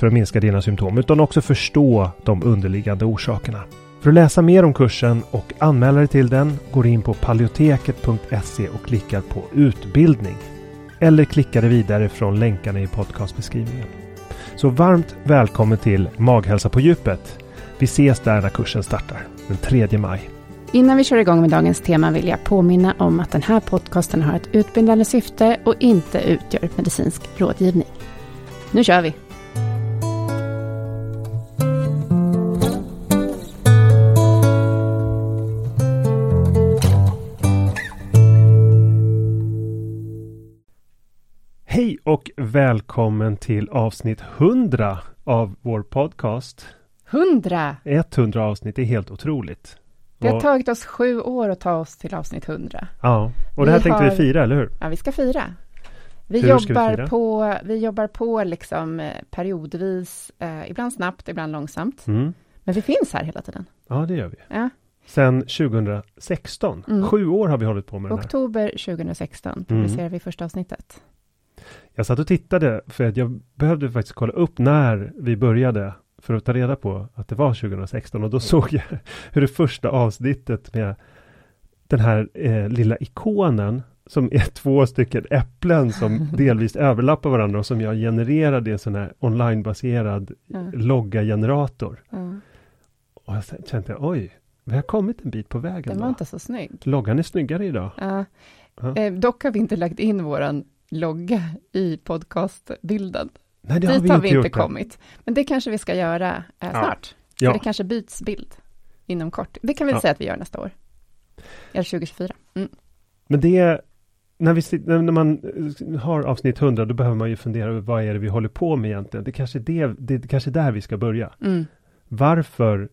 för att minska dina symptom utan också förstå de underliggande orsakerna. För att läsa mer om kursen och anmäla dig till den går in på paleoteket.se och klickar på utbildning. Eller klickar dig vidare från länkarna i podcastbeskrivningen. Så varmt välkommen till Maghälsa på djupet. Vi ses där när kursen startar den 3 maj. Innan vi kör igång med dagens tema vill jag påminna om att den här podcasten har ett utbildande syfte och inte utgör medicinsk rådgivning. Nu kör vi! Och välkommen till avsnitt 100 av vår podcast. 100! 100 avsnitt är helt otroligt. Det har Och- tagit oss sju år att ta oss till avsnitt 100. Ja, och det här Vi tänkte har- vi fira, eller hur? Ja, vi ska fira. Vi, Hur ska vi jobbar, fira? på, vi jobbar på liksom eh, periodvis, eh, ibland snabbt, ibland långsamt. Mm. Men vi finns här hela tiden. Ja, det gör vi. Ja. Sen 2016. Mm. Sju år har vi hållit på med den här. Oktober 2016 Mm. publicerar vi första avsntt. Jag satt och tittade för att jag behövde faktiskt kolla upp när vi började för att ta reda på att det var 2016 och då såg jag hur det första avsnittet med den här eh, lilla ikonen som är två stycken äpplen som delvis överlappar varandra och som jag genererade i en sån här onlinebaserad Ja. logga-generator. Ja. Och jag kände jag, oj, vi har kommit en bit på vägen Den då. var inte så snygg. Loggan är snyggare idag. Ja. Ja. Eh, dock har vi inte lagt in våran logga i podcastbilden. Nej, det har Dit vi har inte vi inte gjort. än. kommit. Men det kanske vi ska göra eh, Ja. snart. Ja. För det kanske byts bild inom kort. Det kan vi Ja. säga att vi gör nästa år. Eller 2024. Mm. Men det är, när, vi, när man eh, har avsnitt 100, då behöver man ju fundera över vad är det vi håller på med egentligen. Det kanske är det, det kanske är där vi ska börja. Mm. Varför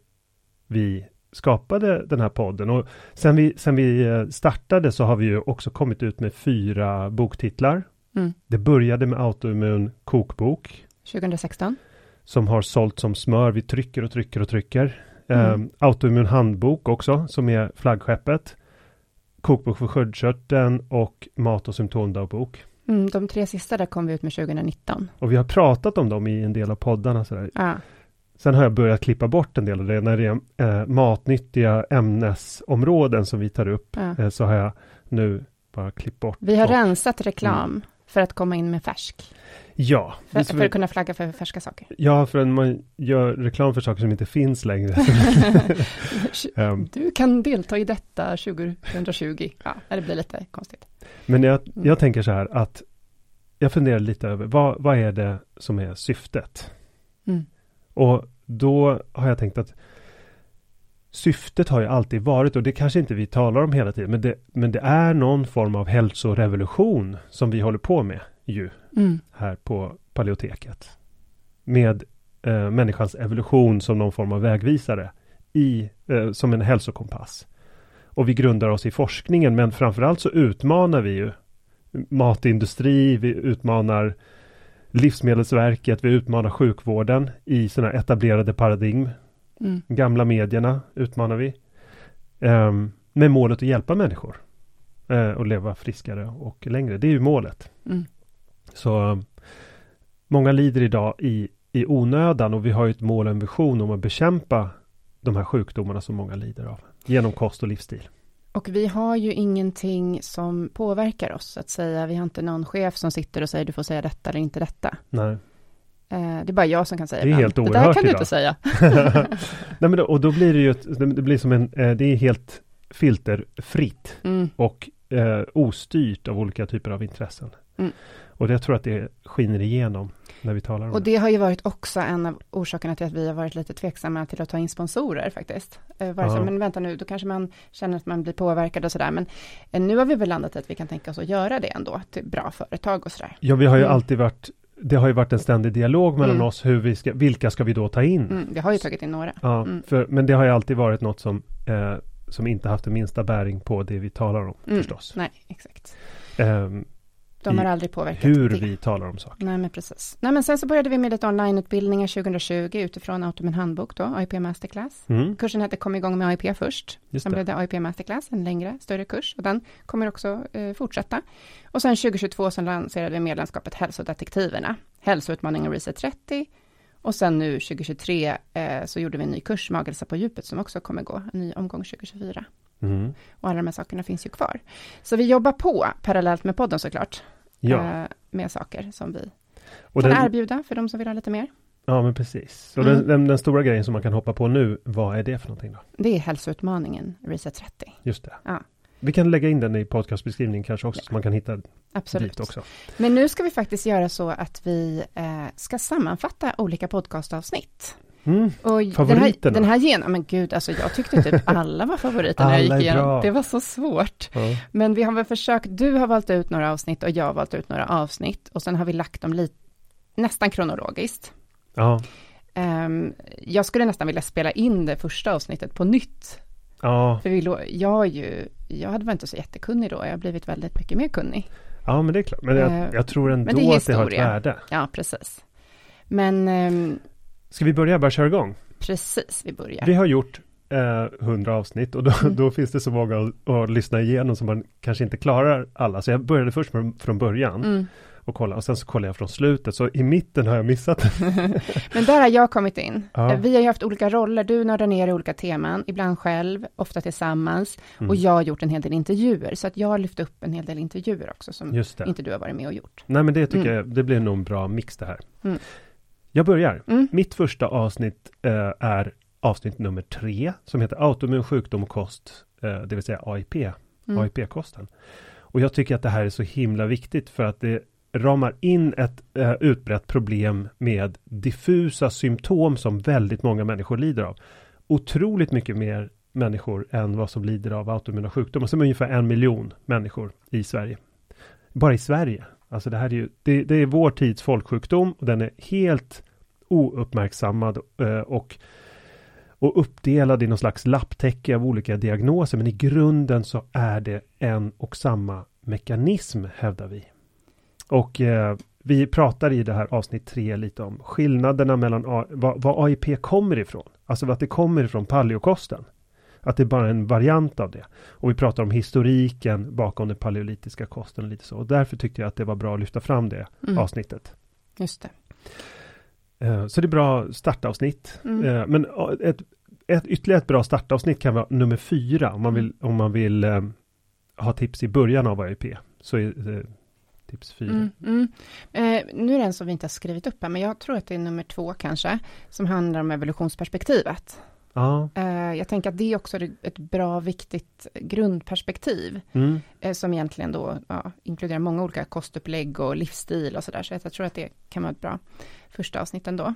vi skapade den här podden. Och sen vi, sen vi eh, startade så har vi ju också kommit ut med fyra boktitlar. Mm. Det började med autoimmun kokbok. 2016. som har sålt som smör. Vi trycker och trycker och trycker. Mm. Eh, autoimmun handbok också, som är flaggskeppet. Kokbok för sköldkörteln och mat och symptomdagbok. Mm, de tre sista där kom vi ut med 2019. Och vi har pratat om dem i en del av poddarna. Sådär. Ja. Sen har jag börjat klippa bort en del av det. När det är eh, matnyttiga ämnesområden som vi tar upp Ja. eh, så har jag nu bara klippt bort. Vi har och- rensat reklam för att komma in med färsk. Ja, För, för att kunna flagga för färska saker. ja, för att man gör reklam för saker som inte finns längre. Ehm, Du kan delta i detta 2020. Ja, det blir lite konstigt. Men jag, Mm. jag tänker så här att jag funderar lite över vad, vad är det som är syftet? Mm. Och då har jag tänkt att syftet har ju alltid varit, och det kanske inte vi talar om hela tiden, men det, men det är någon form av hälsorevolution som vi håller på med ju Mm. här på Paleoteket. Med eh, människans evolution som någon form av vägvisare i, eh, som en hälsokompass. Och vi grundar oss i forskningen men framförallt så utmanar vi ju matindustri, vi utmanar Livsmedelsverket, vi utmanar sjukvården i sina etablerade paradigm. Mm. Gamla medierna utmanar vi. Ehm, med målet att hjälpa människor. Eh, och leva friskare och längre. Det är ju målet. Mm. Så eh, många lider idag i, i onödan och vi har ju ett mål och en vision om att bekämpa de här sjukdomarna som många lider av. Genom kost och livsstil. Och vi har ju ingenting som påverkar oss, att säga. Vi har inte någon chef som sitter och säger du får säga detta eller inte detta. Nej. Eh, det är bara jag som kan säga Det är ibland. helt Det där oerhört kan du idag." inte säga. Nej men då, och då blir det ju ett, det blir som en, eh, det är helt filterfritt Mm. och eh, ostyrt av olika typer av intressen. Mm. Och det, jag tror att det skiner igenom när vi talar om Och det. det har ju varit också en av orsakerna till att vi har varit lite tveksamma till att ta in sponsorer faktiskt. Eh, Vare sig, men vänta nu, då kanske man känner att man blir påverkad och sådär. Men eh, nu har vi väl landat i att vi kan tänka oss att göra det ändå till bra företag och sådär. Ja, vi har ju Mm. alltid varit det har ju varit en ständig dialog mellan Mm. oss hur vi ska, vilka ska vi då ta in? Mm, vi har ju tagit in några. Ja, Mm. för, men det har ju alltid varit något som, eh, som inte haft den minsta bäring på det vi talar om Mm. förstås. Nej, exakt. Ehm, De har aldrig påverkat hur det. vi talar om saker. Nej, men precis. Nej, men sen så började vi med lite onlineutbildningar 2020 utifrån Automin handbok då, AIP Masterclass. Mm, Kursen hette Kom igång med AIP först. just Sen det. blev det AIP Masterclass, en längre, större kurs. Och den kommer också eh, fortsätta. Och sen 2022 så lanserade vi medlemskapet Hälsodetektiverna. Hälsoutmaningen Reset 30. Och sen nu 2023 eh, så gjorde vi en ny kurs, Maghälsa på djupet, som också kommer gå, en ny omgång 2024. Mm. Och alla de här sakerna finns ju kvar. Så vi jobbar på parallellt med podden såklart. Ja, Eh, med saker som vi och kan den, erbjuda för de som vill ha lite mer. ja men precis. Och Mm. den, den, den stora grejen som man kan hoppa på nu, vad är det för någonting då? Det är hälsoutmaningen Reset 30. Just det. Ja. Vi kan lägga in den i podcastbeskrivningen kanske också, Ja. så man kan hitta Absolut. dit också. Men nu ska vi faktiskt göra så att vi eh, ska sammanfatta olika podcastavsnitt. Mm. Och den här, Favoriterna? den här gen, men gud, alltså jag tyckte typ alla var favoriter när jag gick igenom. bra. Det var så svårt. Ja. Men vi har väl försökt, du har valt ut några avsnitt och jag har valt ut några avsnitt. Och sen har vi lagt dem lite, nästan kronologiskt. Ja. Ehm, jag skulle nästan vilja spela in det första avsnittet på nytt. Ja. För vi, lå- jag, ju, jag hade varit inte så jättekunnig då, jag har blivit väldigt mycket mer kunnig. ja, men det är klart. Men jag, Eh, jag tror ändå det att det har ett värde. Ja, precis. Men ehm, Ska vi börja bara köra igång? precis, vi börjar. Vi har gjort eh, 100 avsnitt och då, Mm. då finns det så många att, att lyssna igenom som man kanske inte klarar alla. Så jag började först från, från början Mm. och kolla och sen så kollade jag från slutet. Så i mitten har jag missat. Men där har jag kommit in. Ja. Eh, Vi har ju haft olika roller, du nördar ner i olika teman, ibland själv, ofta tillsammans. Mm. Och jag har gjort en hel del intervjuer, så att jag har lyft upp en hel del intervjuer också, som inte du har varit med och gjort. Nej men det tycker Mm. jag, det blir nog en bra mix det här. Mm. Jag börjar. Mm. Mitt första avsnitt eh, är avsnitt nummer tre som heter Autoimmun sjukdom och kost, eh, det vill säga AIP, Mm. AIP-kosten. Och jag tycker att det här är så himla viktigt för att det ramar in ett eh, utbrett problem med diffusa symptom som väldigt många människor lider av. Otroligt mycket mer människor än vad som lider av autoimmuna sjukdomar, som är ungefär en miljon människor i Sverige. Bara i Sverige. Alltså det här är ju, det, det är vår tids folksjukdom och den är helt ouppmärksammad eh, och, och uppdelad i någon slags lapptäcke av olika diagnoser. Men i grunden så är det en och samma mekanism, hävdar vi. Och eh, vi pratar i det här avsnitt tre lite om skillnaderna mellan A, vad, vad AIP kommer ifrån. Alltså att det kommer ifrån paleokosten. Att det är bara en variant av det. Och vi pratar om historiken bakom den paleolitiska kosten och lite så. Och därför tyckte jag att det var bra att lyfta fram det Mm. avsnittet. Just det. Eh, Så det är bra startavsnitt. Mm. Eh, Men ett, ett, ytterligare ett bra startavsnitt kan vara nummer fyra. Om man vill, om man vill eh, ha tips i början av AIP. Så är det tips fyra. Mm, mm. Eh, nu är det en som vi inte har skrivit upp här, men jag tror att det är nummer två kanske, som handlar om evolutionsperspektivet. Ja. Eh, jag tänker att det är också ett bra, viktigt grundperspektiv, Mm. eh, som egentligen då ja, inkluderar många olika kostupplägg och livsstil och sådär, så jag tror att det kan vara ett bra första avsnitt ändå.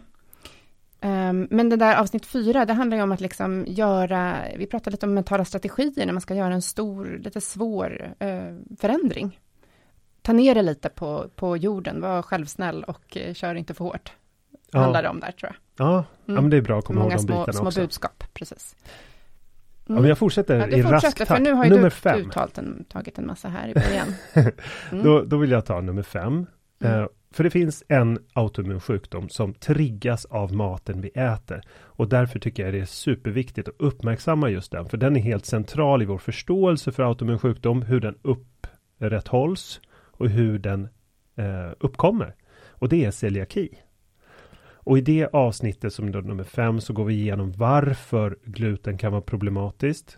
Um, men det där avsnitt fyra, det handlar ju om att liksom göra, vi pratar lite om mentala strategier när man ska göra en stor, lite svår eh, förändring. ta ner det lite på, på jorden, var självsnäll och kör inte för hårt. Ja. Handlar det om där tror jag. Ja, ja men det är bra att komma Många ihåg de små, bitarna små också. budskap, precis. Ja, men jag fortsätter Ja, i rask fortsätter, för takt. nu har ju Nummer du fem. uttalt en, tagit en massa här i början. Mm. Då, då vill jag ta nummer fem. Mm. Eh, för det finns en autoimmun sjukdom som triggas av maten vi äter. Och därför tycker jag det är superviktigt att uppmärksamma just den. För den är helt central i vår förståelse för autoimmun sjukdom, hur den upprätthålls och hur den eh, uppkommer. Och det är celiaki. Och i det avsnittet som är nummer fem så går vi igenom varför gluten kan vara problematiskt.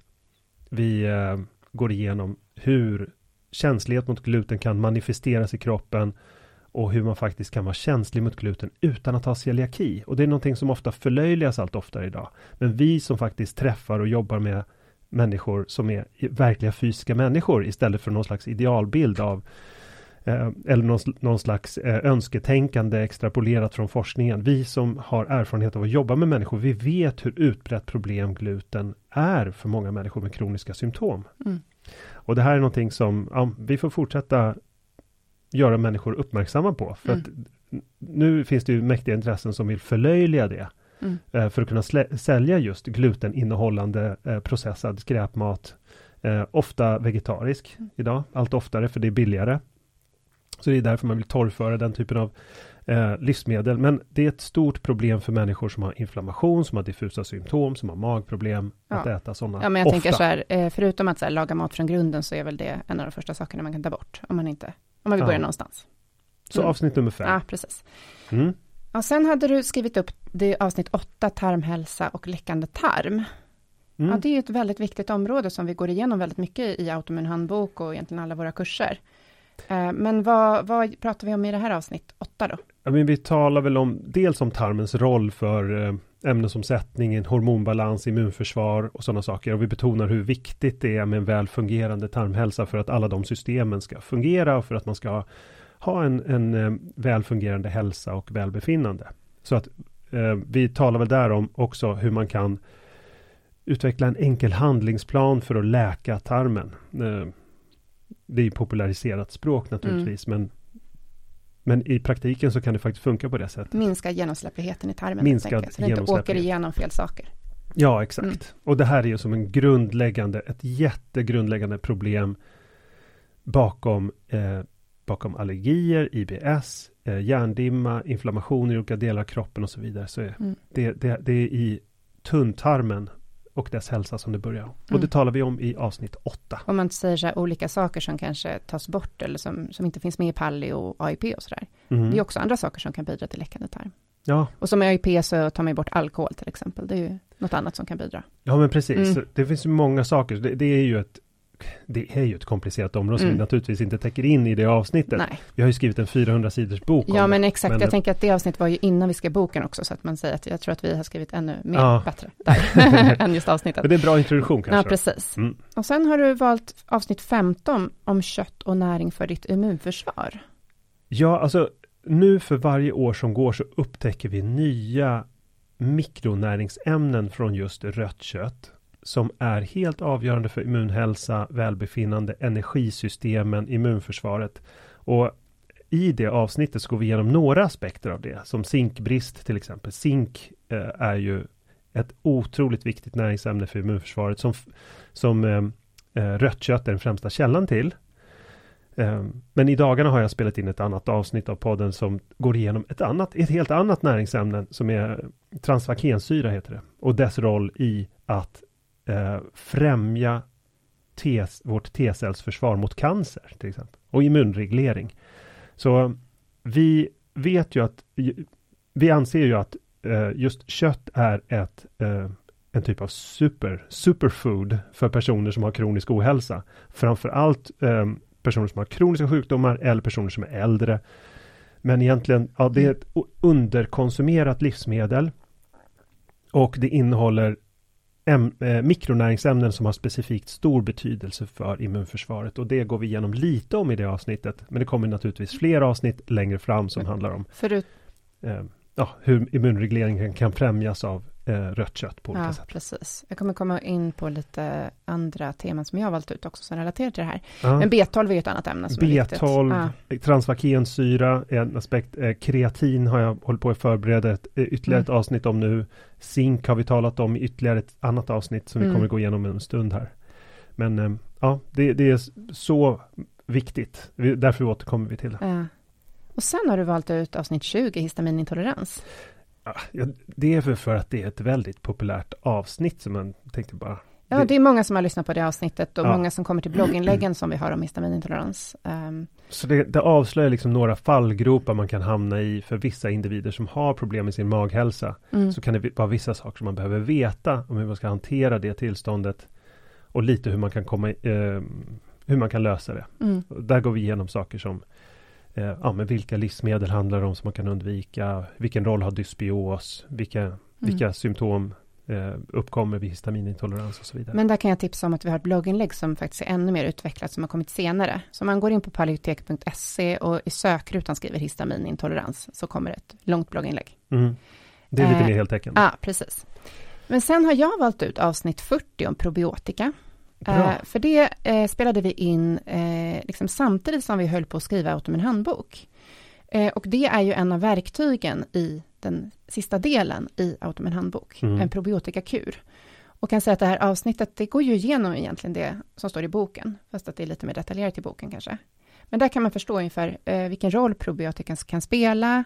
Vi eh, går igenom hur känslighet mot gluten kan manifesteras i kroppen och hur man faktiskt kan vara känslig mot gluten utan att ha celiaki. Och det är någonting som ofta förlöjligas allt oftare idag. Men vi som faktiskt träffar och jobbar med människor som är verkliga fysiska människor istället för någon slags idealbild av eh, eller någon, någon slags eh, önsketänkande extrapolerat från forskningen. Vi som har erfarenhet av att jobba med människor, vi vet hur utbrett problem gluten är för många människor med kroniska symptom. Mm. Och det här är någonting som ja, vi får fortsätta göra människor uppmärksamma på. För Mm. att nu finns det ju mäktiga intressen som vill förlöjliga det. Mm. eh, För att kunna sälja just gluteninnehållande eh, processad skräpmat. Eh, ofta vegetarisk Mm. idag, allt oftare för det är billigare. Så det är därför man vill torgföra den typen av eh, livsmedel. Men det är ett stort problem för människor som har inflammation, som har diffusa symptom, som har magproblem, att Ja. äta sådana Ja, men jag ofta. tänker så här, eh, förutom att så här, laga mat från grunden, så är väl det en av de första sakerna man kan ta bort, om man inte, om man vill Ja. börja någonstans. Så Mm. avsnitt nummer fem. Ja, precis. Mm. Ja, sen hade du skrivit upp det avsnitt 8, tarmhälsa och läckande tarm. Mm. Ja, det är ett väldigt viktigt område som vi går igenom väldigt mycket i Autoimmun handbok och egentligen alla våra kurser. Eh, men vad, vad pratar vi om i det här avsnitt 8 då? Ja, men vi talar väl om dels om tarmens roll för eh, ämnesomsättningen, hormonbalans, immunförsvar och sådana saker. Och vi betonar hur viktigt det är med en väl fungerande tarmhälsa för att alla de systemen ska fungera och för att man ska ha en, en eh, väl fungerande hälsa och välbefinnande. Så att eh, vi talar väl där om också hur man kan utveckla en enkel handlingsplan för att läka tarmen. Eh, det är ju populariserat språk naturligtvis, men men i praktiken så kan det faktiskt funka på det sättet. Minska genomsläppligheten i tarmen, enkelt, så det inte åker igenom fel saker. Ja, exakt. Mm. Och det här är ju som en grundläggande, ett jättegrundläggande problem bakom, eh, bakom allergier, IBS, eh, hjärndimma, inflammation i olika delar av kroppen och så vidare. Så är Mm. det, det, det är i tunntarmen och dess hälsa som det börjar. Och Mm. det talar vi om i avsnitt 8. Om man säger så här, olika saker som kanske tas bort eller som, som inte finns med i PALI och AIP och sådär. Mm. Det är också andra saker som kan bidra till läckande tarm. Ja, Och som i AIP så tar man bort alkohol till exempel. Det är ju något annat som kan bidra. ja, men precis. Mm. Det finns ju många saker. Det, det är ju ett det är ju ett komplicerat område som Mm. vi naturligtvis inte täcker in i det avsnittet. Nej. Vi har ju skrivit en 400 sidors bok Ja, men exakt. Men- jag tänker att det avsnittet var ju innan vi skrev boken också, så att man säger att jag tror att vi har skrivit ännu mer Ja. bättre där, än just avsnittet. Men det är en bra introduktion Ja, kanske. precis. Mm. Och sen har du valt avsnitt 15 om kött och näring för ditt immunförsvar. Ja, alltså nu för varje år som går så upptäcker vi nya mikronäringsämnen från just rött kött som är helt avgörande för immunhälsa, välbefinnande, energisystemen, immunförsvaret. Och i det avsnittet så går vi igenom några aspekter av det, som zinkbrist till exempel. Zink eh, är ju ett otroligt viktigt näringsämne för immunförsvaret som, som eh, eh, rött kött är den främsta källan till. Eh, Men i dagarna har jag spelat in ett annat avsnitt av podden som går igenom ett annat, ett helt annat näringsämne som är transvakensyra heter det. Och dess roll i att eh, främja T, vårt T-cellsförsvar mot cancer till exempel. Och immunreglering. Så vi vet ju att, vi anser ju att eh, just kött är ett eh, en typ av super, superfood för personer som har kronisk ohälsa. Framförallt eh, personer som har kroniska sjukdomar eller personer som är äldre. Men egentligen, ja, det är ett underkonsumerat livsmedel. Och det innehåller äm, eh, mikronäringsämnen som har specifikt stor betydelse för immunförsvaret. Och det går vi igenom lite om i det avsnittet. Men det kommer naturligtvis fler avsnitt längre fram som handlar om Förut, eh, ja, hur immunregleringen kan främjas av rött kött på olika ja, sätt. precis. Jag kommer komma in på lite andra teman som jag har valt ut också som relaterar till det här. Ja. Men B12 är ju ett annat ämne som är viktigt. B12, Ja. transvakensyra är en aspekt. Eh, kreatin har jag hållit på att förbereda ett, eh, ytterligare ett Mm. avsnitt om nu. Zink har vi talat om i ytterligare ett annat avsnitt som vi Mm. kommer gå igenom en stund här. Men eh, ja, det, det är så viktigt. Vi, därför återkommer vi till det. Ja. Och sen har du valt ut avsnitt 20, histaminintolerans. Ja, det är för, för att det är ett väldigt populärt avsnitt som man tänkte bara. Ja, det- är många som har lyssnat på det avsnittet och Ja. många som kommer till blogginläggen som vi har om histaminintolerans. Um, Så det, det avslöjar liksom några fallgropar man kan hamna i för vissa individer som har problem med sin maghälsa. mm. Så kan det vara vissa saker som man behöver veta om hur man ska hantera det tillståndet. Och lite hur man kan komma, eh, hur man kan lösa det. Mm. Där går vi igenom saker som eh, ja, men vilka livsmedel handlar det om som man kan undvika? Vilken roll har dysbios? Vilka, Mm. vilka symptom eh, uppkommer vid histaminintolerans och så vidare. Men där kan jag tipsa om att vi har ett blogginlägg som faktiskt är ännu mer utvecklat, som har kommit senare. Så man går in på paleotek.se och i sökrutan skriver histaminintolerans, så kommer ett långt blogginlägg. Mm. Det är lite Eh, mer heltäckande. Ja, precis. Men sen har jag valt ut avsnitt 40 om probiotika. Bra. Eh, för det eh, spelade vi in eh, liksom samtidigt som vi höll på att skriva Automin handbok. Eh, och det är ju en av verktygen i den sista delen i Automin handbok, Mm. en probiotikakur. Och kan säga att det här avsnittet, det går ju igenom egentligen det som står i boken, fast att det är lite mer detaljerat i boken kanske. Men där kan man förstå ungefär eh, vilken roll probiotika kan spela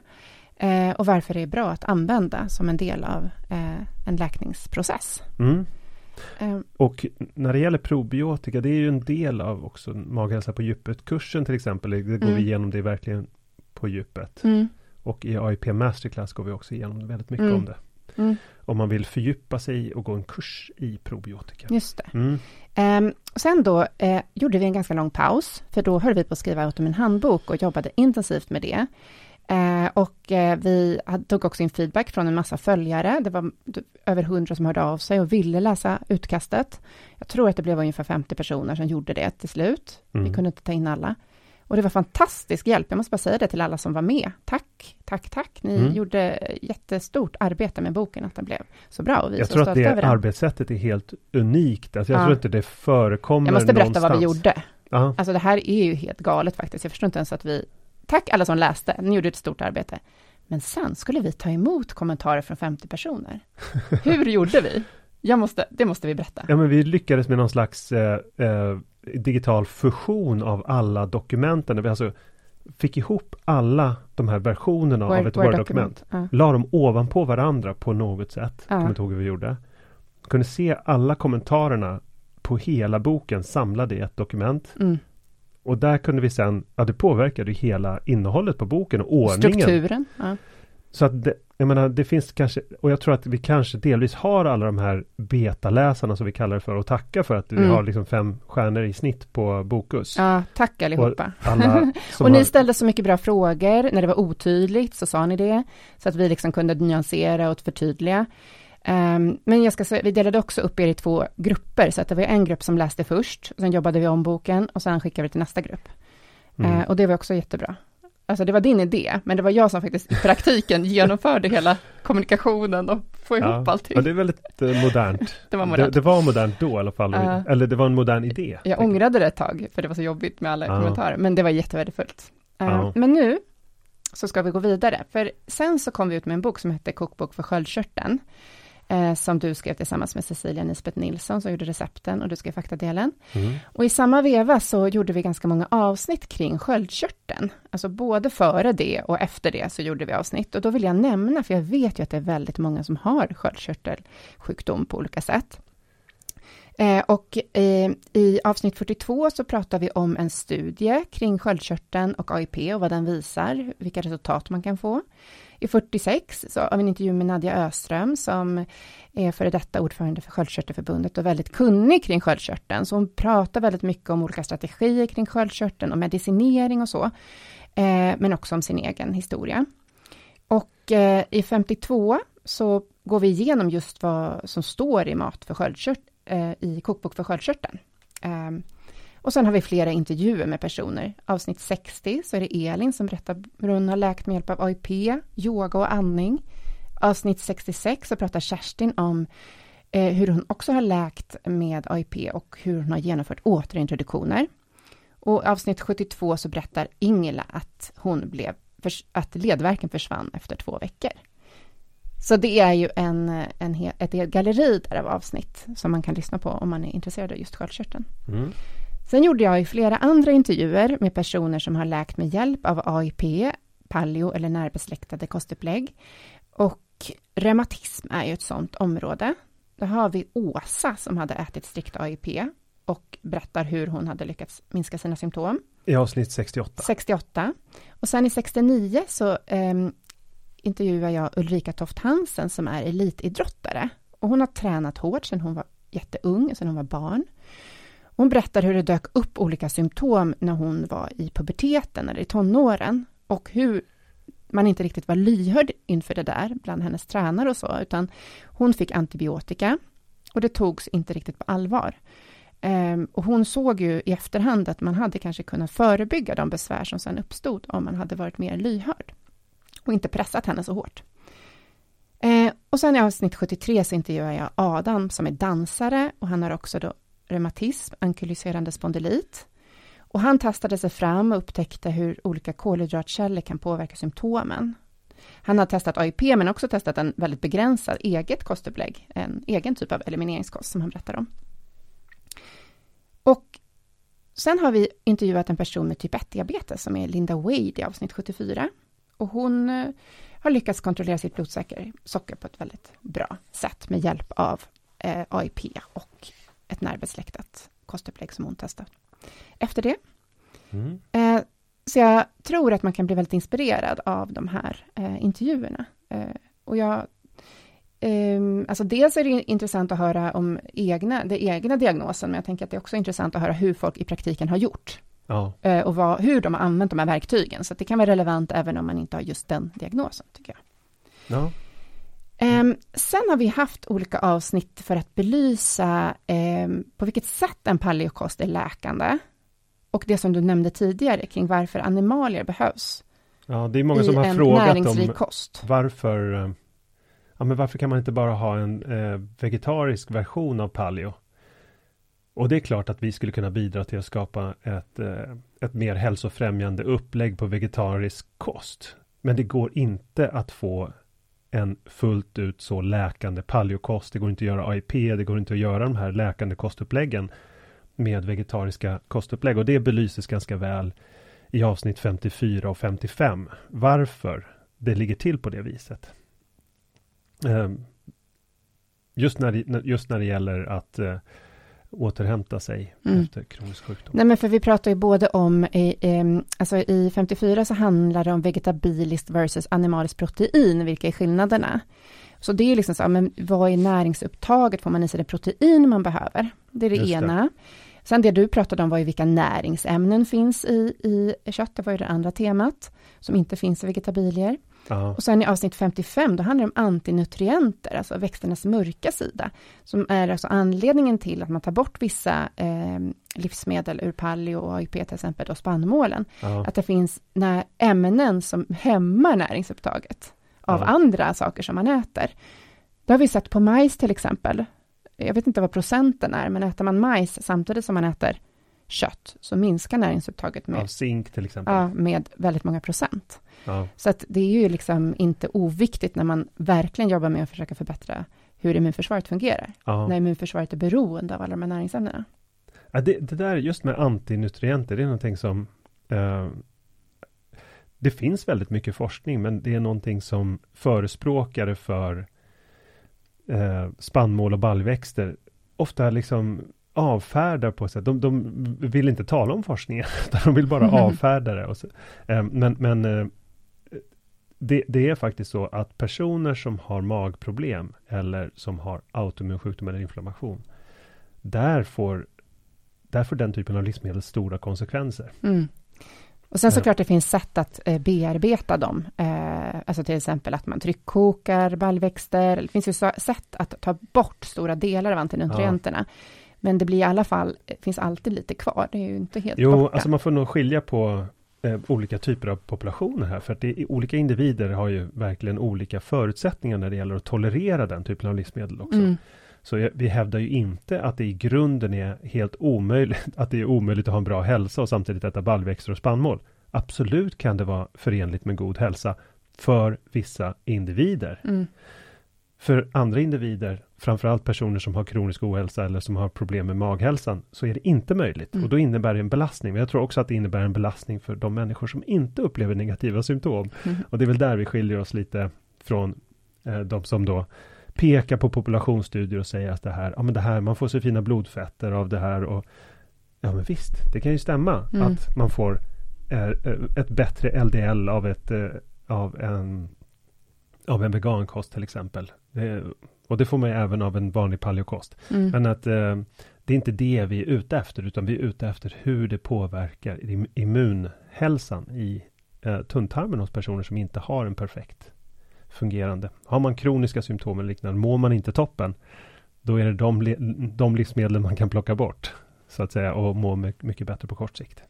eh, och varför det är bra att använda som en del av eh, en läkningsprocess. Mm. Eh, Och när det gäller probiotika, det är ju en del av också maghälsa på djupet-kursen till exempel. Det går Mm. vi igenom det verkligen på djupet. mm, Och i AIP Masterclass går vi också igenom väldigt mycket Mm. om det. mm, Om man vill fördjupa sig och gå en kurs i probiotika. just det. Ehm, och sen då eh, gjorde vi en ganska lång paus, för då höll vi på att skriva Automin handbok och jobbade intensivt med det. Eh, och eh, vi tog också in feedback från en massa följare. Det var över hundra som hörde av sig och ville läsa utkastet. Jag tror att det blev ungefär 50 personer som gjorde det till slut. Vi Mm. kunde inte ta in alla. Och det var fantastisk hjälp. Jag måste bara säga det till alla som var med. Tack, tack, tack. Ni Mm. gjorde jättestort arbete med boken, att den blev så bra. Och vi Jag så tror att det över den. arbetssättet är helt unikt. Alltså jag Ja. tror inte det förekommer Jag måste berätta vad vi någonstans. gjorde. Ja. Alltså det här är ju helt galet faktiskt. Jag förstår inte ens att vi... Tack alla som läste, ni gjorde ett stort arbete. Men sen skulle vi ta emot kommentarer från 50 personer. Hur gjorde vi? Jag måste, det måste vi berätta. ja, men vi lyckades med någon slags eh, eh, digital fusion av alla dokumenten. Vi alltså fick ihop alla de här versionerna av ett Word-dokument. Ja. La dem ovanpå varandra på något sätt. Ja. Kommer inte ihåg hur vi gjorde. Kunde se alla kommentarerna på hela boken samlade i ett dokument. Mm. Och där kunde vi sen, ja det påverkade hela innehållet på boken och ordningen. Strukturen. Ja. Så att det, jag menar, det finns kanske, och jag tror att vi kanske delvis har alla de här betaläsarna som vi kallar det för och tacka för att vi Mm. har liksom fem stjärnor i snitt på Bokus. ja, tack allihopa. Alla som och ni har, ställde så mycket bra frågor. När det var otydligt så sa ni det. Så att vi liksom kunde nyansera och förtydliga. Ehm, men jag ska säga, vi delade också upp er i två grupper. Så att det var en grupp som läste först. Sen jobbade vi om boken och sen skickade vi till nästa grupp. mm. Eh, och det var också jättebra. Alltså det var din idé, men det var jag som faktiskt i praktiken genomförde hela kommunikationen och få ihop ja, allting. ja, det är väldigt eh, modernt. Det var Det, modernt. det var modernt då i alla fall. Ja. Eller det var en modern idé. Jag ångrade det ett tag, för det var så jobbigt med alla Ja. kommentarer, men det var jättevärdefullt. Eh, Ja. Men nu så ska vi gå vidare, för sen så kom vi ut med en bok som hette Kokbok för sköldkörteln, eh, som du skrev tillsammans med Cecilia Nisbet Nilsson, som gjorde recepten, och du skrev faktadelen. Mm. Och i samma veva så gjorde vi ganska många avsnitt kring sköldkörteln. Alltså både före det och efter det så gjorde vi avsnitt. Och då vill jag nämna, för jag vet ju att det är väldigt många som har sköldkörtelsjukdom på olika sätt. Eh, och eh, i avsnitt 42 så pratar vi om en studie kring sköldkörteln och AIP och vad den visar, vilka resultat man kan få. I 46 så av en intervju med Nadja Öström som är före detta ordförande för Sköldkörtelförbundet och väldigt kunnig kring sköldkörteln. Så hon pratar väldigt mycket om olika strategier kring sköldkörteln och medicinering och så. Eh, men också om sin egen historia. Och eh, i 52 så går vi igenom just vad som står i mat för sköldkört, eh, i kokbok för sköldkörteln. Ehm, och sen har vi flera intervjuer med personer. Avsnitt 60 så är det Elin som berättar hur hon har läkt med hjälp av AIP, yoga och andning. avsnitt 66 så pratar Kerstin om eh, hur hon också har läkt med AIP och hur hon har genomfört återintroduktioner. Och avsnitt 72 så berättar Ingela att hon blev, att ledverken försvann efter två veckor. Så det är ju en, en, ett galleri där av avsnitt som man kan lyssna på om man är intresserad av just sköldkörteln. Mm. Sen gjorde jag flera andra intervjuer med personer som har läkt med hjälp av AIP, paleo eller närbesläktade kostupplägg. Och reumatism är ju ett sådant område. Då har vi Åsa som hade ätit strikt AIP och berättar hur hon hade lyckats minska sina symptom. I avsnitt 68. 68. Och sen i 69 så um, intervjuar jag Ulrika Toft Hansen som är elitidrottare. Och hon har tränat hårt sedan hon var jätteung, sedan hon var barn. Hon berättar hur det dök upp olika symptom när hon var i puberteten eller i tonåren och hur man inte riktigt var lyhörd inför det där bland hennes tränare och så, utan hon fick antibiotika och det togs inte riktigt på allvar. Ehm, och hon såg ju i efterhand att man hade kanske kunnat förebygga de besvär som sedan uppstod om man hade varit mer lyhörd och inte pressat henne så hårt. Ehm, och sen i avsnitt 73 så intervjuar jag Adam som är dansare och han har också då reumatism, ankyliserande spondylit. Och han testade sig fram och upptäckte hur olika kolhydratkällor kan påverka symptomen. Han har testat AIP men också testat en väldigt begränsad eget kostupplägg, en egen typ av elimineringskost som han berättar om. Och sen har vi intervjuat en person med typ 1-diabetes som är Linda Wade i avsnitt 74. Och hon eh, har lyckats kontrollera sitt blodsocker på ett väldigt bra sätt med hjälp av eh, AIP och ett närbesläktat kostupplägg som hon testat. Efter det. Mm. Eh, så jag tror att man kan bli väldigt inspirerad av de här eh, intervjuerna. Eh, och jag Um, alltså dels är det intressant att höra om egna, det egna diagnosen, men jag tänker att det är också intressant att höra hur folk i praktiken har gjort. Ja. Och vad, hur de har använt de här verktygen, så det kan vara relevant även om man inte har just den diagnosen, tycker jag. Ja. Um, sen har vi haft olika avsnitt för att belysa um, på vilket sätt en paleokost är läkande. Och det som du nämnde tidigare kring varför animalier behövs. Ja, det är många som har frågat om kost. varför eh, ja, men varför kan man inte bara ha en eh, vegetarisk version av paleo? Och det är klart att vi skulle kunna bidra till att skapa ett, eh, ett mer hälsofrämjande upplägg på vegetarisk kost. Men det går inte att få en fullt ut så läkande paleokost. Det går inte att göra AIP, det går inte att göra de här läkande kostuppläggen med vegetariska kostupplägg. Och det belyses ganska väl i avsnitt 54 och 55. Varför det ligger till på det viset. Ehm, just när, det, just när det gäller att eh, återhämta sig mm. efter kronisk sjukdom. Nej, men för vi pratar ju både om, i, um, alltså i 54 så handlar det om vegetabiliskt versus animaliskt protein, vilka är skillnaderna? Så det är liksom så, men vad är näringsupptaget? Får man i sig det protein man behöver? Det är det just ena. Det. Sen det du pratade om var ju vilka näringsämnen finns i, i kött, det var ju det andra temat, som inte finns i vegetabilier. Och sen i avsnitt 55, då handlar det om antinutrienter, alltså växternas mörka sida, som är alltså anledningen till att man tar bort vissa eh, livsmedel ur paleo och AIP, till exempel då spannmålen. Ja. Att det finns ämnen som hämmar näringsupptaget av ja. andra saker som man äter. Det har vi sett på majs till exempel. Jag vet inte vad procenten är, men äter man majs samtidigt som man äter kött, så minskar näringsupptaget med, av zink till exempel. Ja, med väldigt många procent. Ja. Så att det är ju liksom inte oviktigt när man verkligen jobbar med att försöka förbättra hur immunförsvaret fungerar. Ja. När immunförsvaret är beroende av alla de här näringsämnena. Ja, det, det där just med antinutrienter, det är någonting som eh, det finns väldigt mycket forskning, men det är någonting som förespråkare för eh, spannmål och baljväxter ofta liksom avfärdar på sätt. De, de vill inte tala om forskningen, utan de vill bara avfärda det. Så, eh, men men eh, det, det, är faktiskt så att personer som har magproblem eller som har autoimmun sjukdom eller inflammation, där får, där får den typen av livsmedel stora konsekvenser. Mm. Och sen såklart det finns sätt att eh, bearbeta dem. Eh, alltså till exempel att man tryckkokar baljväxter. Det finns ju sätt att ta bort stora delar av antinutrienterna. Ja. Men det blir i alla fall, finns alltid lite kvar. Det är ju inte helt Jo, borta. alltså man får nog skilja på eh, olika typer av populationer här. För att det, olika individer har ju verkligen olika förutsättningar när det gäller att tolerera den typen av livsmedel också. Mm. Så vi hävdar ju inte att det i grunden är helt omöjligt, att det är omöjligt att ha en bra hälsa och samtidigt äta baljväxter och spannmål. Absolut kan det vara förenligt med god hälsa för vissa individer. Mm. För andra individer, framförallt personer som har kronisk ohälsa eller som har problem med maghälsan, så är det inte möjligt. Mm. Och då innebär det en belastning. Men jag tror också att det innebär en belastning för de människor som inte upplever negativa symptom. Mm. Och det är väl där vi skiljer oss lite från eh, de som då pekar på populationsstudier och säger att det här, ja men det här, man får så fina blodfetter av det här och ja men visst, det kan ju stämma Mm. att man får eh, ett bättre LDL av ett eh, av en av en vegankost till exempel. Det, och det får man ju även av en vanlig paleokost. Mm. Men att eh, det är inte det vi är ute efter, utan vi är ute efter hur det påverkar im- immunhälsan i eh, tunntarmen hos personer som inte har en perfekt fungerande. Har man kroniska symptom eller liknande, mår man inte toppen, då är det de, de livsmedel man kan plocka bort, så att säga, och må my- mycket bättre på kort sikt.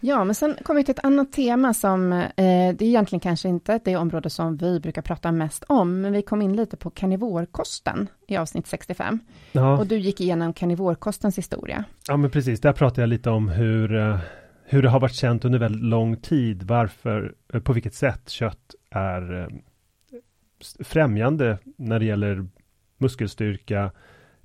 Ja, men sen kommer vi till ett annat tema som, eh, det är egentligen kanske inte det område som vi brukar prata mest om, men vi kom in lite på karnivorkosten i avsnitt 65. Ja. Och du gick igenom karnivorkostens historia. Ja men precis, där pratar jag lite om hur, eh, hur det har varit känt under väldigt lång tid, varför, eh, på vilket sätt kött är eh, främjande när det gäller muskelstyrka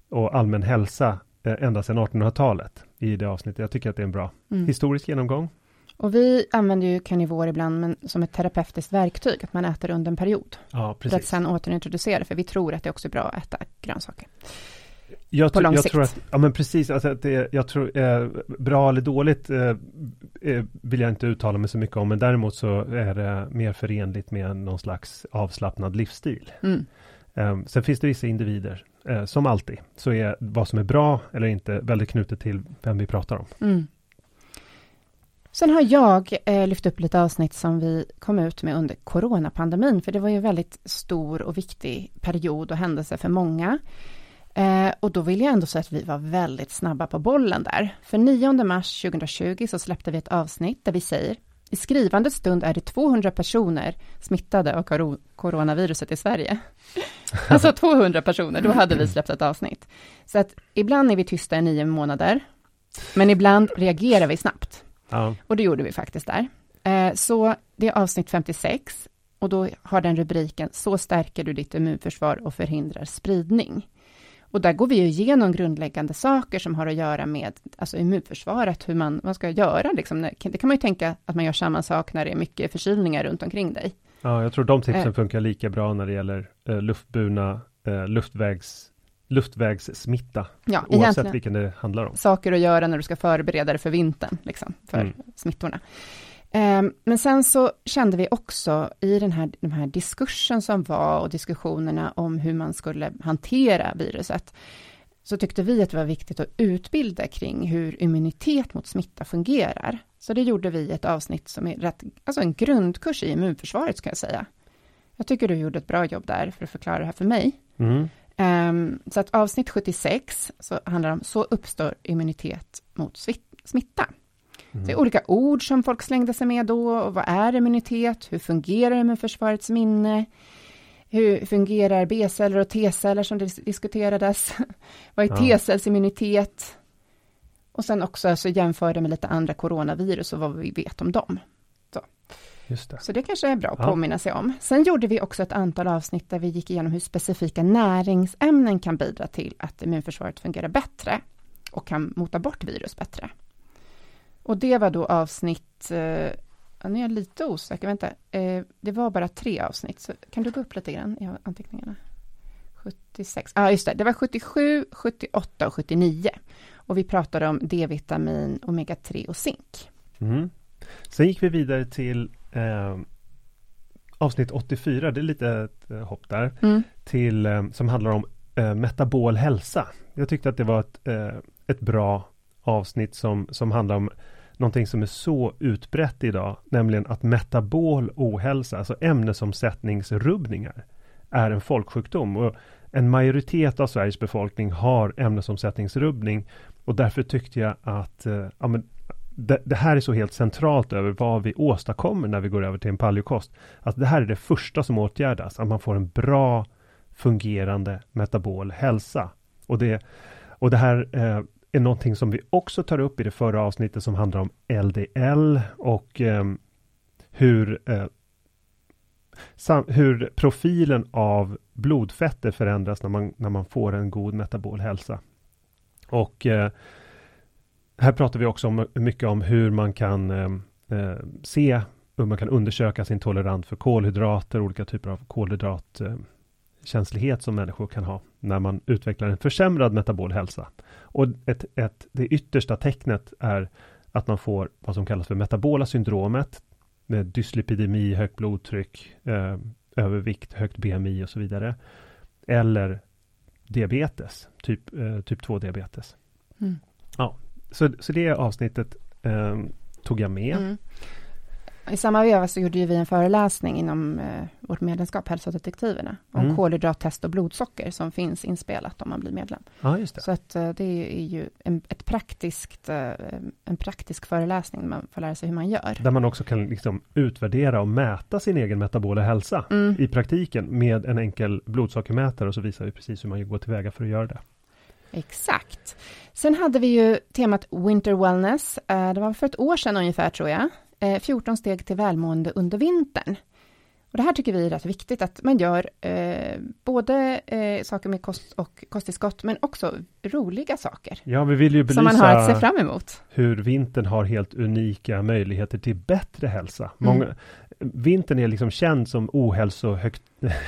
och allmän hälsa ända sedan 1800-talet i det avsnittet. Jag tycker att det är en bra Mm. historisk genomgång. Och vi använder ju karnivor ibland men som ett terapeutiskt verktyg, att man äter under en period. Ja, För att precis. sen återintroducera för vi tror att det också är bra att äta grönsaker. Jag, på lång jag sikt. tror att, ja men precis, alltså att det, jag tror, eh, bra eller dåligt eh, eh, vill jag inte uttala mig så mycket om, men däremot så är det mer förenligt med någon slags avslappnad livsstil. Mm. Eh, sen finns det vissa individer, eh, som alltid, så är vad som är bra eller inte väldigt knutet till vem vi pratar om. Mm. Sen har jag eh, lyft upp lite avsnitt som vi kom ut med under coronapandemin, för det var ju en väldigt stor och viktig period och händelse för många. Eh, och då vill jag ändå säga att vi var väldigt snabba på bollen där. För 9 mars 2020 så släppte vi ett avsnitt där vi säger i skrivande stund är det 200 personer smittade av coronaviruset i Sverige. Alltså 200 personer, då hade vi släppt ett avsnitt. Så att ibland är vi tysta i nio månader, men ibland reagerar vi snabbt. Ja, Och det gjorde vi faktiskt där. Eh, så det är avsnitt 56 och då har den rubriken Så stärker du ditt immunförsvar och förhindrar spridning. Och där går vi igenom grundläggande saker som har att göra med alltså immunförsvaret, hur man, man ska göra. Liksom. Det kan man ju tänka att man gör samma sak när det är mycket förkylningar runt omkring dig. ja, jag tror de tipsen Eh. funkar lika bra när det gäller eh, luftburna eh, luftvägs, luftvägssmitta, Ja, oavsett vilken det handlar om. saker att göra när du ska förbereda dig för vintern, liksom, för Mm. smittorna. Ehm, men sen så kände vi också i den här, den här diskursen som var och diskussionerna om hur man skulle hantera viruset, så tyckte vi att det var viktigt att utbilda kring hur immunitet mot smitta fungerar. Så det gjorde vi i ett avsnitt som är rätt, alltså en grundkurs i immunförsvaret ska jag säga. Jag tycker du gjorde ett bra jobb där för att förklara det här för mig. Mm. Ehm, så att avsnitt 76 så handlar om så uppstår immunitet mot smitta. Mm. Det är olika ord som folk slängde sig med då. Och vad är immunitet? Hur fungerar immunförsvarets minne? Hur fungerar B-celler och T-celler som dis- diskuterades? vad är. T-cellsimmunitet? Och sen också så jämför det med lite andra coronavirus och vad vi vet om dem. Just det. Så det kanske är bra att Ja. påminna sig om. Sen gjorde vi också ett antal avsnitt där vi gick igenom hur specifika näringsämnen kan bidra till att immunförsvaret fungerar bättre och kan mota bort virus bättre. Och det var då avsnitt, eh, nu är jag lite osäker, vänta, eh, det var bara tre avsnitt, så kan du gå upp lite grann i anteckningarna? 76, ja ah, just det, det var 77, 78 och 79. Och vi pratade om D-vitamin, omega-3 och zink. Mm. Sen gick vi vidare till eh, avsnitt 84, det är lite ett eh, hopp där, Mm. till, eh, som handlar om eh, metabol hälsa. Jag tyckte att det var ett, eh, ett bra avsnitt som, som handlar om någonting som är så utbrett idag, nämligen att metabol ohälsa, alltså ämnesomsättningsrubbningar, är en folksjukdom. Och en majoritet av Sveriges befolkning har ämnesomsättningsrubbning och därför tyckte jag att eh, ja, men, det, det, här är så helt centralt över vad vi åstadkommer när vi går över till en paleokost. Att det här är det första som åtgärdas, att man får en bra fungerande metabol hälsa. Och det, och det här eh, är någonting som vi också tar upp i det förra avsnittet som handlar om LDL och eh, hur, eh, sam, hur profilen av blodfetter förändras när man, när man får en god metabol hälsa. Och eh, här pratar vi också om, mycket om hur man kan ehm, eh, se hur man kan undersöka sin tolerans för kolhydrater, olika typer av kolhydratkänslighet som människor kan ha när man utvecklar en försämrad metabol hälsa. Och ett, ett, det yttersta tecknet är att man får vad som kallas för metabola syndromet, med dyslipidemi, högt blodtryck, eh, övervikt, högt BMI och så vidare. Eller diabetes, typ, eh, typ 2 diabetes. Mm. Ja, så, så det avsnittet eh, tog jag med. Mm. I samma veva så gjorde vi en föreläsning inom eh, vårt medlemskap Hälsodetektiverna om mm. kolhydrattest och blodsocker som finns inspelat om man blir medlem. Ja, just det. Så att eh, det är ju en, ett praktiskt, eh, en praktisk föreläsning man får lära sig hur man gör. Där man också kan liksom utvärdera och mäta sin egen metabola hälsa mm. i praktiken med en enkel blodsockermätare och så visar vi precis hur man går tillväga för att göra det. Exakt. Sen hade vi ju temat Winter Wellness. Eh, det var för ett år sedan ungefär tror jag. 14 eh, steg till välmående under vintern. Och det här tycker vi är rätt viktigt att man gör eh, både eh, saker med kost och kosttillskott, men också roliga saker. Ja, vi vill ju belysa som man har att se fram emot. hur vintern har helt unika möjligheter till bättre hälsa. Mm. Många, mm. Vintern är liksom känd som ohälsohögt,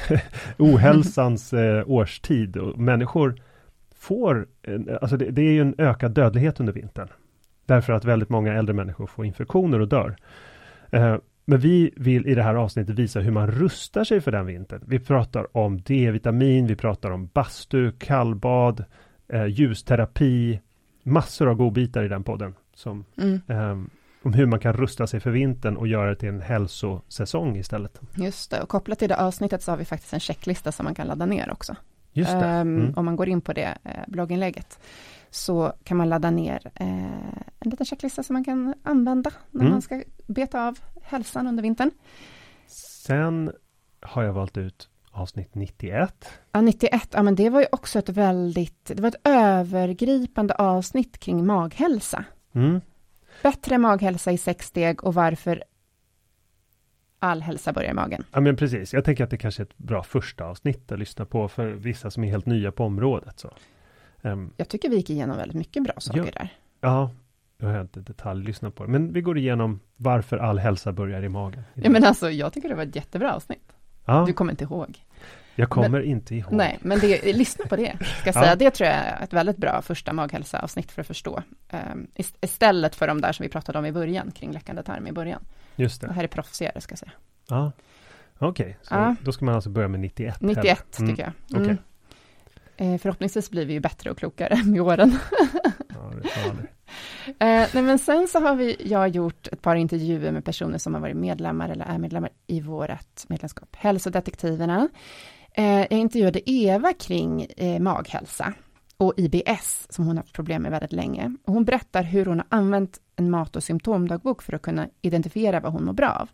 ohälsans eh, årstid och människor får, alltså det, det är ju en ökad dödlighet under vintern. Därför att väldigt många äldre människor får infektioner och dör. Eh, men vi vill i det här avsnittet visa hur man rustar sig för den vintern. Vi pratar om D-vitamin, vi pratar om bastu, kallbad, eh, ljusterapi, massor av godbitar i den podden. Som, mm. eh, om hur man kan rusta sig för vintern och göra det till en hälsosäsong istället. Just det, och kopplat till det avsnittet så har vi faktiskt en checklista som man kan ladda ner också. Just det. Ehm, mm. Om man går in på det eh, blogginlägget så kan man ladda ner eh, en liten checklista som man kan använda när mm. man ska beta av hälsan under vintern. Sen har jag valt ut avsnitt 91. Ja, 91, ja men det var ju också ett väldigt, det var ett övergripande avsnitt kring maghälsa. Mm. Bättre maghälsa i sex steg och varför all hälsa börjar i magen. Ja men precis, jag tänker att det kanske är ett bra första avsnitt att lyssna på för vissa som är helt nya på området. Så. Um, jag tycker vi gick igenom väldigt mycket bra saker ja, där. Ja, jag har inte detaljlyssnat på det, men vi går igenom varför all hälsa börjar i magen. Ja men alltså, jag tycker det var ett jättebra avsnitt. Ja. Du kommer inte ihåg. Jag kommer men, inte ihåg. Nej, men det, lyssna på det, ska säga. Ja. Det tror jag är ett väldigt bra första maghälsa-avsnitt för att förstå. Um, istället för de där som vi pratade om i början, kring läckande tarm i början. Just det. Det här är proffsigare, ska jag säga. Ja, okej. Okay. Så ja. då ska man alltså börja med 91? 91, mm. tycker jag. Mm. Okay. Eh, förhoppningsvis blir vi ju bättre och klokare med åren. ja, eh, nej, men sen så har vi, jag gjort ett par intervjuer med personer som har varit medlemmar eller är medlemmar i vårt medlemskap Hälsodetektiverna. Eh, jag intervjuade Eva kring eh, maghälsa och IBS som hon har haft problem med väldigt länge. Och hon berättar hur hon har använt en mat och symptomdagbok för att kunna identifiera vad hon mår bra av.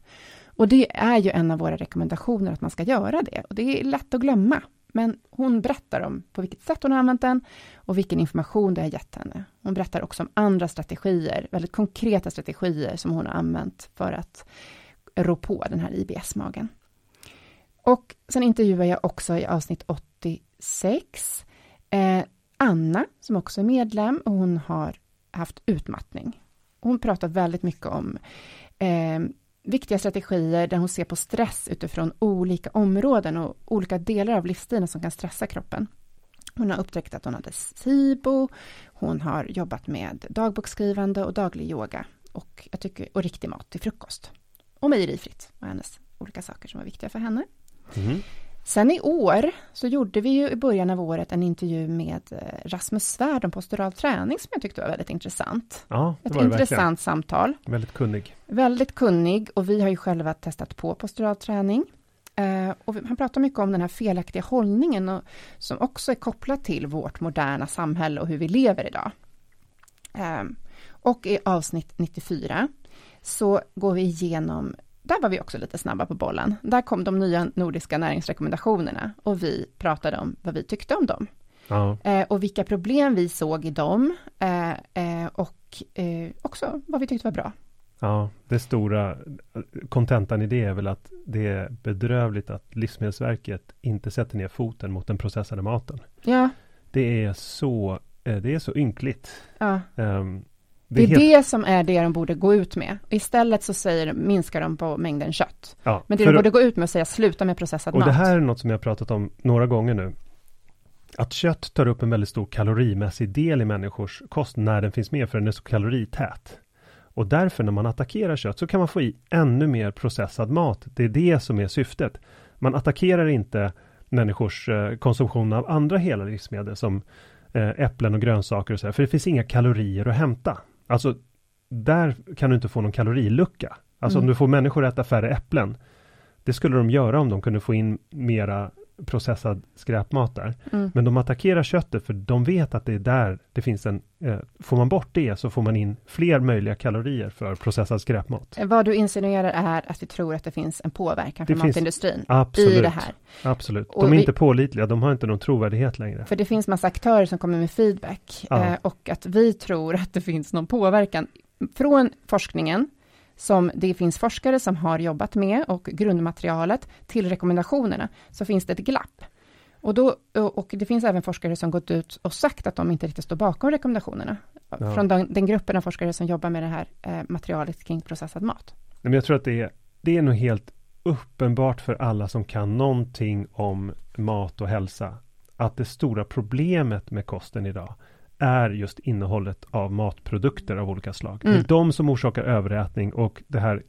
Och det är ju en av våra rekommendationer att man ska göra det. Och det är lätt att glömma. Men hon berättar om på vilket sätt hon har använt den och vilken information det har gett henne. Hon berättar också om andra strategier, väldigt konkreta strategier som hon har använt för att rå på den här IBS-magen. Och sen intervjuar jag också i avsnitt 86 eh, Anna, som också är medlem, och hon har haft utmattning. Hon pratar väldigt mycket om eh, viktiga strategier där hon ser på stress utifrån olika områden och olika delar av livsstilen som kan stressa kroppen. Hon har upptäckt att hon hade SIBO, hon har jobbat med dagboksskrivande och daglig yoga och, jag tycker, och riktig mat till frukost. Och mejerifritt var hennes olika saker som var viktiga för henne. Mm. Sen i år så gjorde vi ju i början av året en intervju med eh, Rasmus Svärd om postural träning som jag tyckte var väldigt intressant. Ja, Ett intressant verkligen. samtal. Väldigt kunnig. Väldigt kunnig och vi har ju själva testat på postural träning. Uh, och han pratar mycket om den här felaktiga hållningen och, som också är kopplat till vårt moderna samhälle och hur vi lever idag. Uh, Och i avsnitt 94 så går vi igenom, där var vi också lite snabba på bollen. Där kom de nya nordiska näringsrekommendationerna och vi pratade om vad vi tyckte om dem. Ja. Eh, och vilka problem vi såg i dem eh, eh, och eh, också vad vi tyckte var bra. Ja, det stora kontentan i det är väl att det är bedrövligt att Livsmedelsverket inte sätter ner foten mot den processade maten. Ja, Det är så, eh, det är så ynkligt. ja. Ehm, Det är helt- det som är det de borde gå ut med. Istället så säger, minskar de på mängden kött. ja, Men det de borde gå ut med att säga sluta med processad Och mat. det här är något som jag har pratat om några gånger nu. Att kött tar upp en väldigt stor kalorimässig del i människors kost när den finns med, för den är så kalorität. Och därför när man attackerar kött så kan man få i ännu mer processad mat. Det är det som är syftet. Man attackerar inte människors eh, konsumtion av andra hela livsmedel som eh, äpplen och grönsaker och så här, för det finns inga kalorier att hämta. Alltså, där kan du inte få någon kalorilucka. Alltså Mm. om du får människor att äta färre äpplen, det skulle de göra om de kunde få in mera processad skräpmat där. Mm. Men de attackerar köttet för de vet att det är där det finns en, eh, får man bort det så får man in fler möjliga kalorier för processad skräpmat. Vad du insinuerar är att vi tror att det finns en påverkan från matindustrin Absolut. i det här. Absolut. Och De är vi- inte pålitliga, de har inte någon trovärdighet längre. För det finns massa aktörer som kommer med feedback eh, och att vi tror att det finns någon påverkan från forskningen som det finns forskare som har jobbat med och grundmaterialet till rekommendationerna så finns det ett glapp. Och, då, och det finns även forskare som gått ut och sagt att de inte riktigt står bakom rekommendationerna. Ja. Från den, den gruppen av forskare som jobbar med det här eh, materialet kring processad mat. Men jag tror att det är, det är nog helt uppenbart för alla som kan någonting om mat och hälsa att det stora problemet med kosten idag är just innehållet av matprodukter av olika slag. Det Mm. är de som orsakar överätning och det här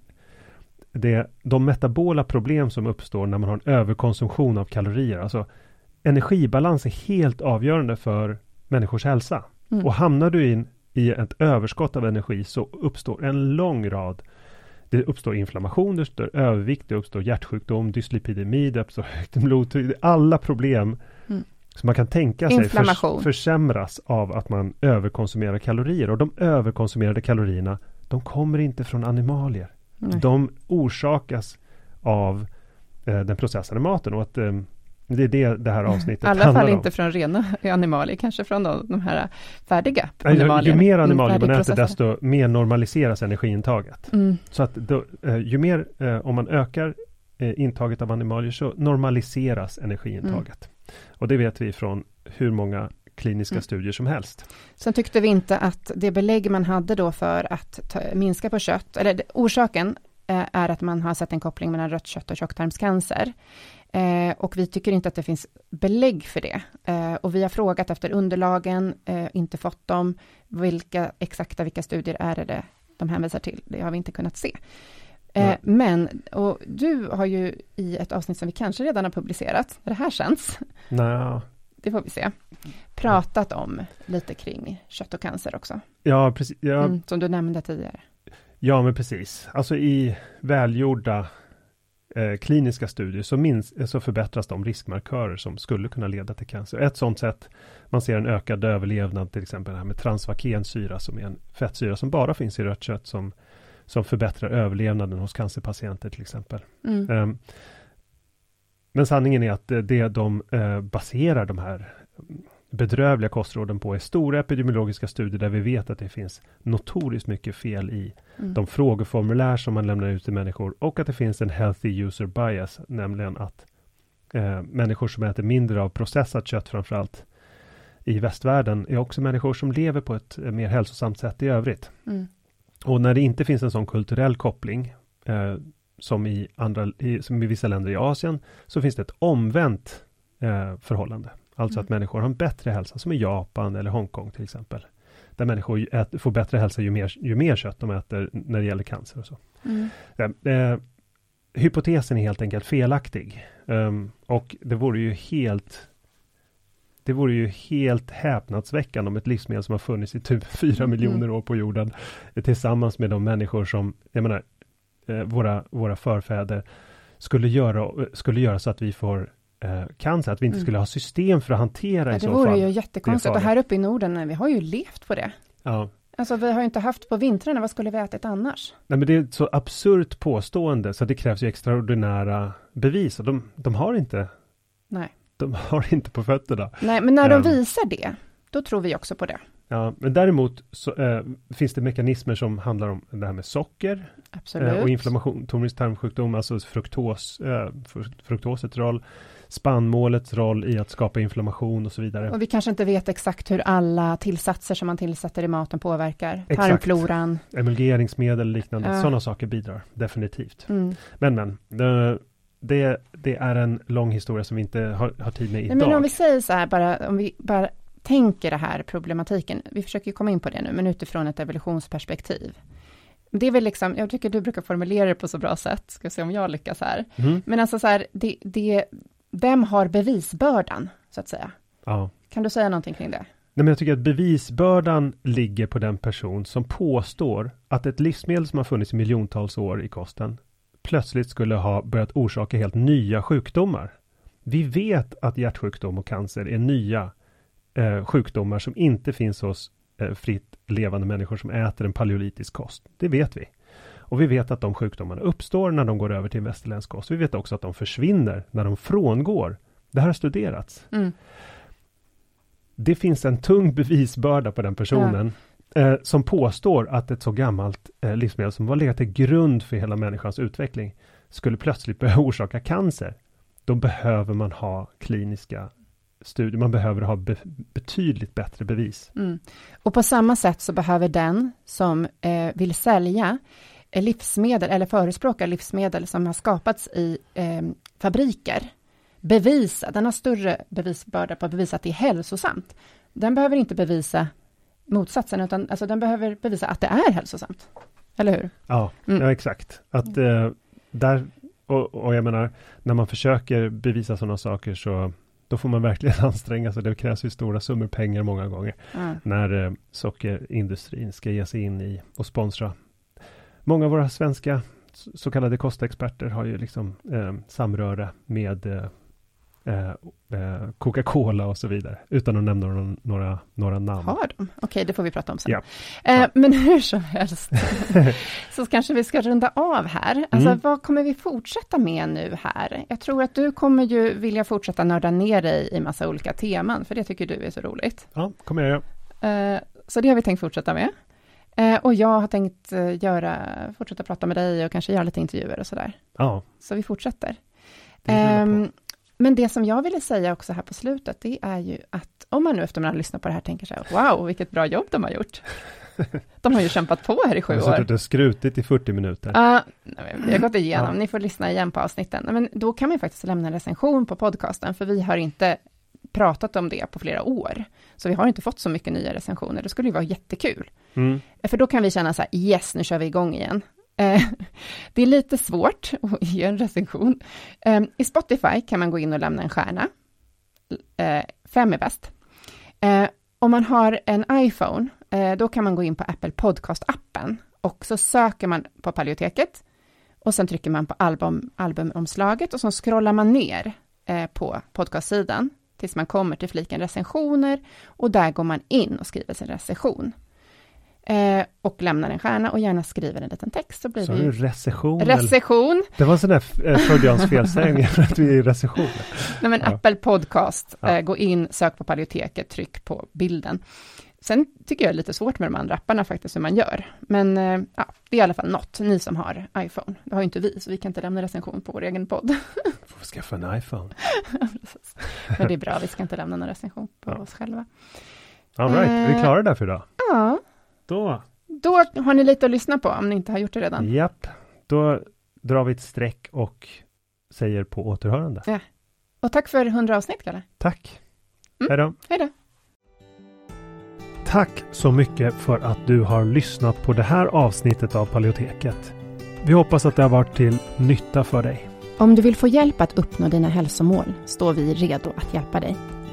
det, de metabola problem som uppstår när man har en överkonsumtion av kalorier. Alltså energibalans är helt avgörande för människors hälsa. Mm. Och hamnar du in i ett överskott av energi så uppstår en lång rad det uppstår inflammation, det uppstår övervikt, det uppstår hjärtsjukdom, dyslipidemi, det uppstår högt blodtryck. Alla problem Mm. Som man kan tänka sig förs- försämras av att man överkonsumerar kalorier. Och de överkonsumerade kalorierna, de kommer inte från animalier. Nej. De orsakas av eh, den processade maten. Och att eh, det är det det här avsnittet I alla handlar fall om. inte från rena animalier, kanske från de, de här färdiga Ja, ju, ju mer Mm, animalier man äter, desto mer normaliseras energiintaget. Mm. Så att då, eh, ju mer, eh, om man ökar eh, intaget av animalier så normaliseras energiintaget. Och det vet vi från hur många kliniska Mm. studier som helst. Sen tyckte vi inte att det belägg man hade då för att ta, minska på kött, eller orsaken eh, är att man har sett en koppling mellan rött kött och tjocktarmscancer. Eh, och vi tycker inte att det finns belägg för det. Eh, och vi har frågat efter underlagen, eh, inte fått dem. Vilka exakta, vilka studier är det, det de hänvisar till? Det har vi inte kunnat se. Eh, men, och du har ju i ett avsnitt som vi kanske redan har publicerat, det här känns, Nej, det får vi se, pratat om lite kring kött och cancer också. ja, precis, ja, Mm, som du nämnde tidigare. ja, men precis. Alltså i välgjorda eh, kliniska studier så, minst, så förbättras de riskmarkörer som skulle kunna leda till cancer. Ett sådant sätt, man ser en ökad överlevnad, till exempel det här med transvakensyra som är en fettsyra som bara finns i rött kött som, som förbättrar överlevnaden hos cancerpatienter till exempel. Mm. Ehm, Men sanningen är att det, de eh, baserar de här bedrövliga kostråden på är stora epidemiologiska studier där vi vet att det finns notoriskt mycket fel i Mm. de frågeformulär som man lämnar ut till människor och att det finns en healthy user bias, nämligen att eh, människor som äter mindre av processat kött framförallt i västvärlden är också människor som lever på ett eh, mer hälsosamt sätt i övrigt. Mm. Och när det inte finns en sån kulturell koppling eh, som, i andra, i, som i vissa länder i Asien så finns det ett omvänt eh, förhållande. Alltså Mm. att människor har en bättre hälsa som i Japan eller Hongkong till exempel. Där människor ju ät, får bättre hälsa ju mer, ju mer kött de äter när det gäller cancer och så. Mm. Eh, eh, hypotesen är helt enkelt felaktig. Ehm, och det vore ju helt det vore ju helt häpnadsväckande om ett livsmedel som har funnits i typ 4 Mm. miljoner år på jorden tillsammans med de människor som, jag menar, eh, våra, våra förfäder skulle göra, skulle göra så att vi får eh, cancer, att vi inte Mm. skulle ha system för att hantera Ja, i det så vore fall. ju jättekonstigt. Och här uppe i Norden, vi har ju levt på det. Ja, Alltså vi har ju inte haft på vintrarna, vad skulle vi ätit annars? Nej men det är ett så absurt påstående så det krävs ju extraordinära bevis och de, de har inte Nej. De har inte på fötterna. Nej, men när de Um. visar det, då tror vi också på det. Ja, men däremot så, eh, finns det mekanismer som handlar om det här med socker eh, och inflammation, tonisk tarmsjukdom, alltså fruktos, fru- fruktosets roll, spannmålets roll i att skapa inflammation och så vidare. Och vi kanske inte vet exakt hur alla tillsatser som man tillsätter i maten påverkar. Exakt. Tarmfloran. Emulgeringsmedel liknande, sådana saker bidrar definitivt. Mm. Men men, det, det, är en lång historia som vi inte har, har tid med Nej, idag. men om vi säger så här bara, om vi bara tänker det här problematiken, vi försöker ju komma in på det nu, men utifrån ett evolutionsperspektiv. Det är väl liksom, jag tycker du brukar formulera det på så bra sätt, ska se om jag lyckas här. Mhm. Men alltså så här, det, det, vem har bevisbördan, så att säga? Ja. Kan du säga någonting kring det? Nej, men jag tycker att bevisbördan ligger på den person som påstår att ett livsmedel som har funnits i miljontals år i kosten plötsligt skulle ha börjat orsaka helt nya sjukdomar. Vi vet att hjärtsjukdom och cancer är nya eh, sjukdomar som inte finns hos eh, fritt levande människor som äter en paleolitisk kost. Det vet vi. Och vi vet att de sjukdomarna uppstår när de går över till västerländsk kost. Vi vet också att de försvinner när de frångår. Det här har studerats Mm. det finns en tung bevisbörda på den personen eh, som påstår att ett så gammalt eh, livsmedel som var legat till grund för hela människans utveckling skulle plötsligt börja orsaka cancer. Då behöver man ha kliniska studier, man behöver ha be betydligt bättre bevis. Mm. Och på samma sätt så behöver den som eh, vill sälja eh, livsmedel eller förespråkar livsmedel som har skapats i eh, fabriker bevisa, den har större bevisbörda på att bevisa att det är hälsosamt. Den behöver inte bevisa motsatsen, utan alltså den behöver bevisa att det är hälsosamt. Eller hur? Ja, Mm. ja exakt. Att eh, där, och, och jag menar, när man försöker bevisa sådana saker så då får man verkligen anstränga sig. Det krävs ju stora summor pengar många gånger. Ja. när eh, sockerindustrin ska ge sig in i och sponsra. Många av våra svenska så kallade kostexperter har ju liksom eh, samröre med eh, eh, Coca-Cola och så vidare, utan att nämna några, några, några namn. Har de? Okej, det får vi prata om sen. Ja. Eh, Ja. Men hur som helst, så kanske vi ska runda av här. Alltså, Mm. vad kommer vi fortsätta med nu här? Jag tror att du kommer ju vilja fortsätta nörda ner dig i massa olika teman, för det tycker du är så roligt. Ja, kommer jag göra. Eh, Så det har vi tänkt fortsätta med. Eh, Och jag har tänkt eh, göra, fortsätta prata med dig och kanske göra lite intervjuer och sådär. Ja, Så vi fortsätter. Ehm, men det som jag ville säga också här på slutet, det är ju att om man nu efter man har lyssnat på det här tänker så här, wow, vilket bra jobb de har gjort. De har ju kämpat på här i sju Jag har år. suttit och skrutit i 40 minuter. Ja, men vi har gått igenom, Ja. ni får lyssna igen på avsnitten. Men då kan man ju faktiskt lämna en recension på podcasten, för vi har inte pratat om det på flera år. Så vi har inte fått så mycket nya recensioner, det skulle ju vara jättekul. Mm. För då kan vi känna så här, yes, nu kör vi igång igen. Eh, det är lite svårt att ge en recension. Ehm, I Spotify kan man gå in och lämna en stjärna. Eh, fem är bäst. Eh, om man har en iPhone, då kan man gå in på Apple Podcast-appen och så söker man på Paleoteket och sen trycker man på album, albumomslaget och så scrollar man ner på podcastsidan tills man kommer till fliken recensioner och där går man in och skriver sin recension. Eh, och lämnar en stjärna och gärna skriver en liten text så blir Så har du ju recession? eller? Det var en sån där eh, freudiansk felsägning att vi är i recession. Nej, men Ja. Apple Podcast, eh, gå in, sök på Paleoteket, tryck på bilden. Sen tycker jag det är lite svårt med de andra apparna faktiskt, hur man gör. Men eh, ja, det är i alla fall något, ni som har iPhone. Det har ju inte vi, så vi kan inte lämna recension på vår egen podd. Får vi skaffa en iPhone. Men det är bra, vi ska inte lämna någon recension på Ja. oss själva. All right, är vi Eh. klara där för idag? Ja, Då, då har ni lite att lyssna på, om ni inte har gjort det redan. japp, då drar vi ett streck och säger på återhörande. Och tack för 100 avsnitt, Kalle. Tack. Mm. Hej då. Hej då. Tack så mycket för att du har lyssnat på det här avsnittet av Paleoteket. Vi hoppas att det har varit till nytta för dig. Om du vill få hjälp att uppnå dina hälsomål står vi redo att hjälpa dig.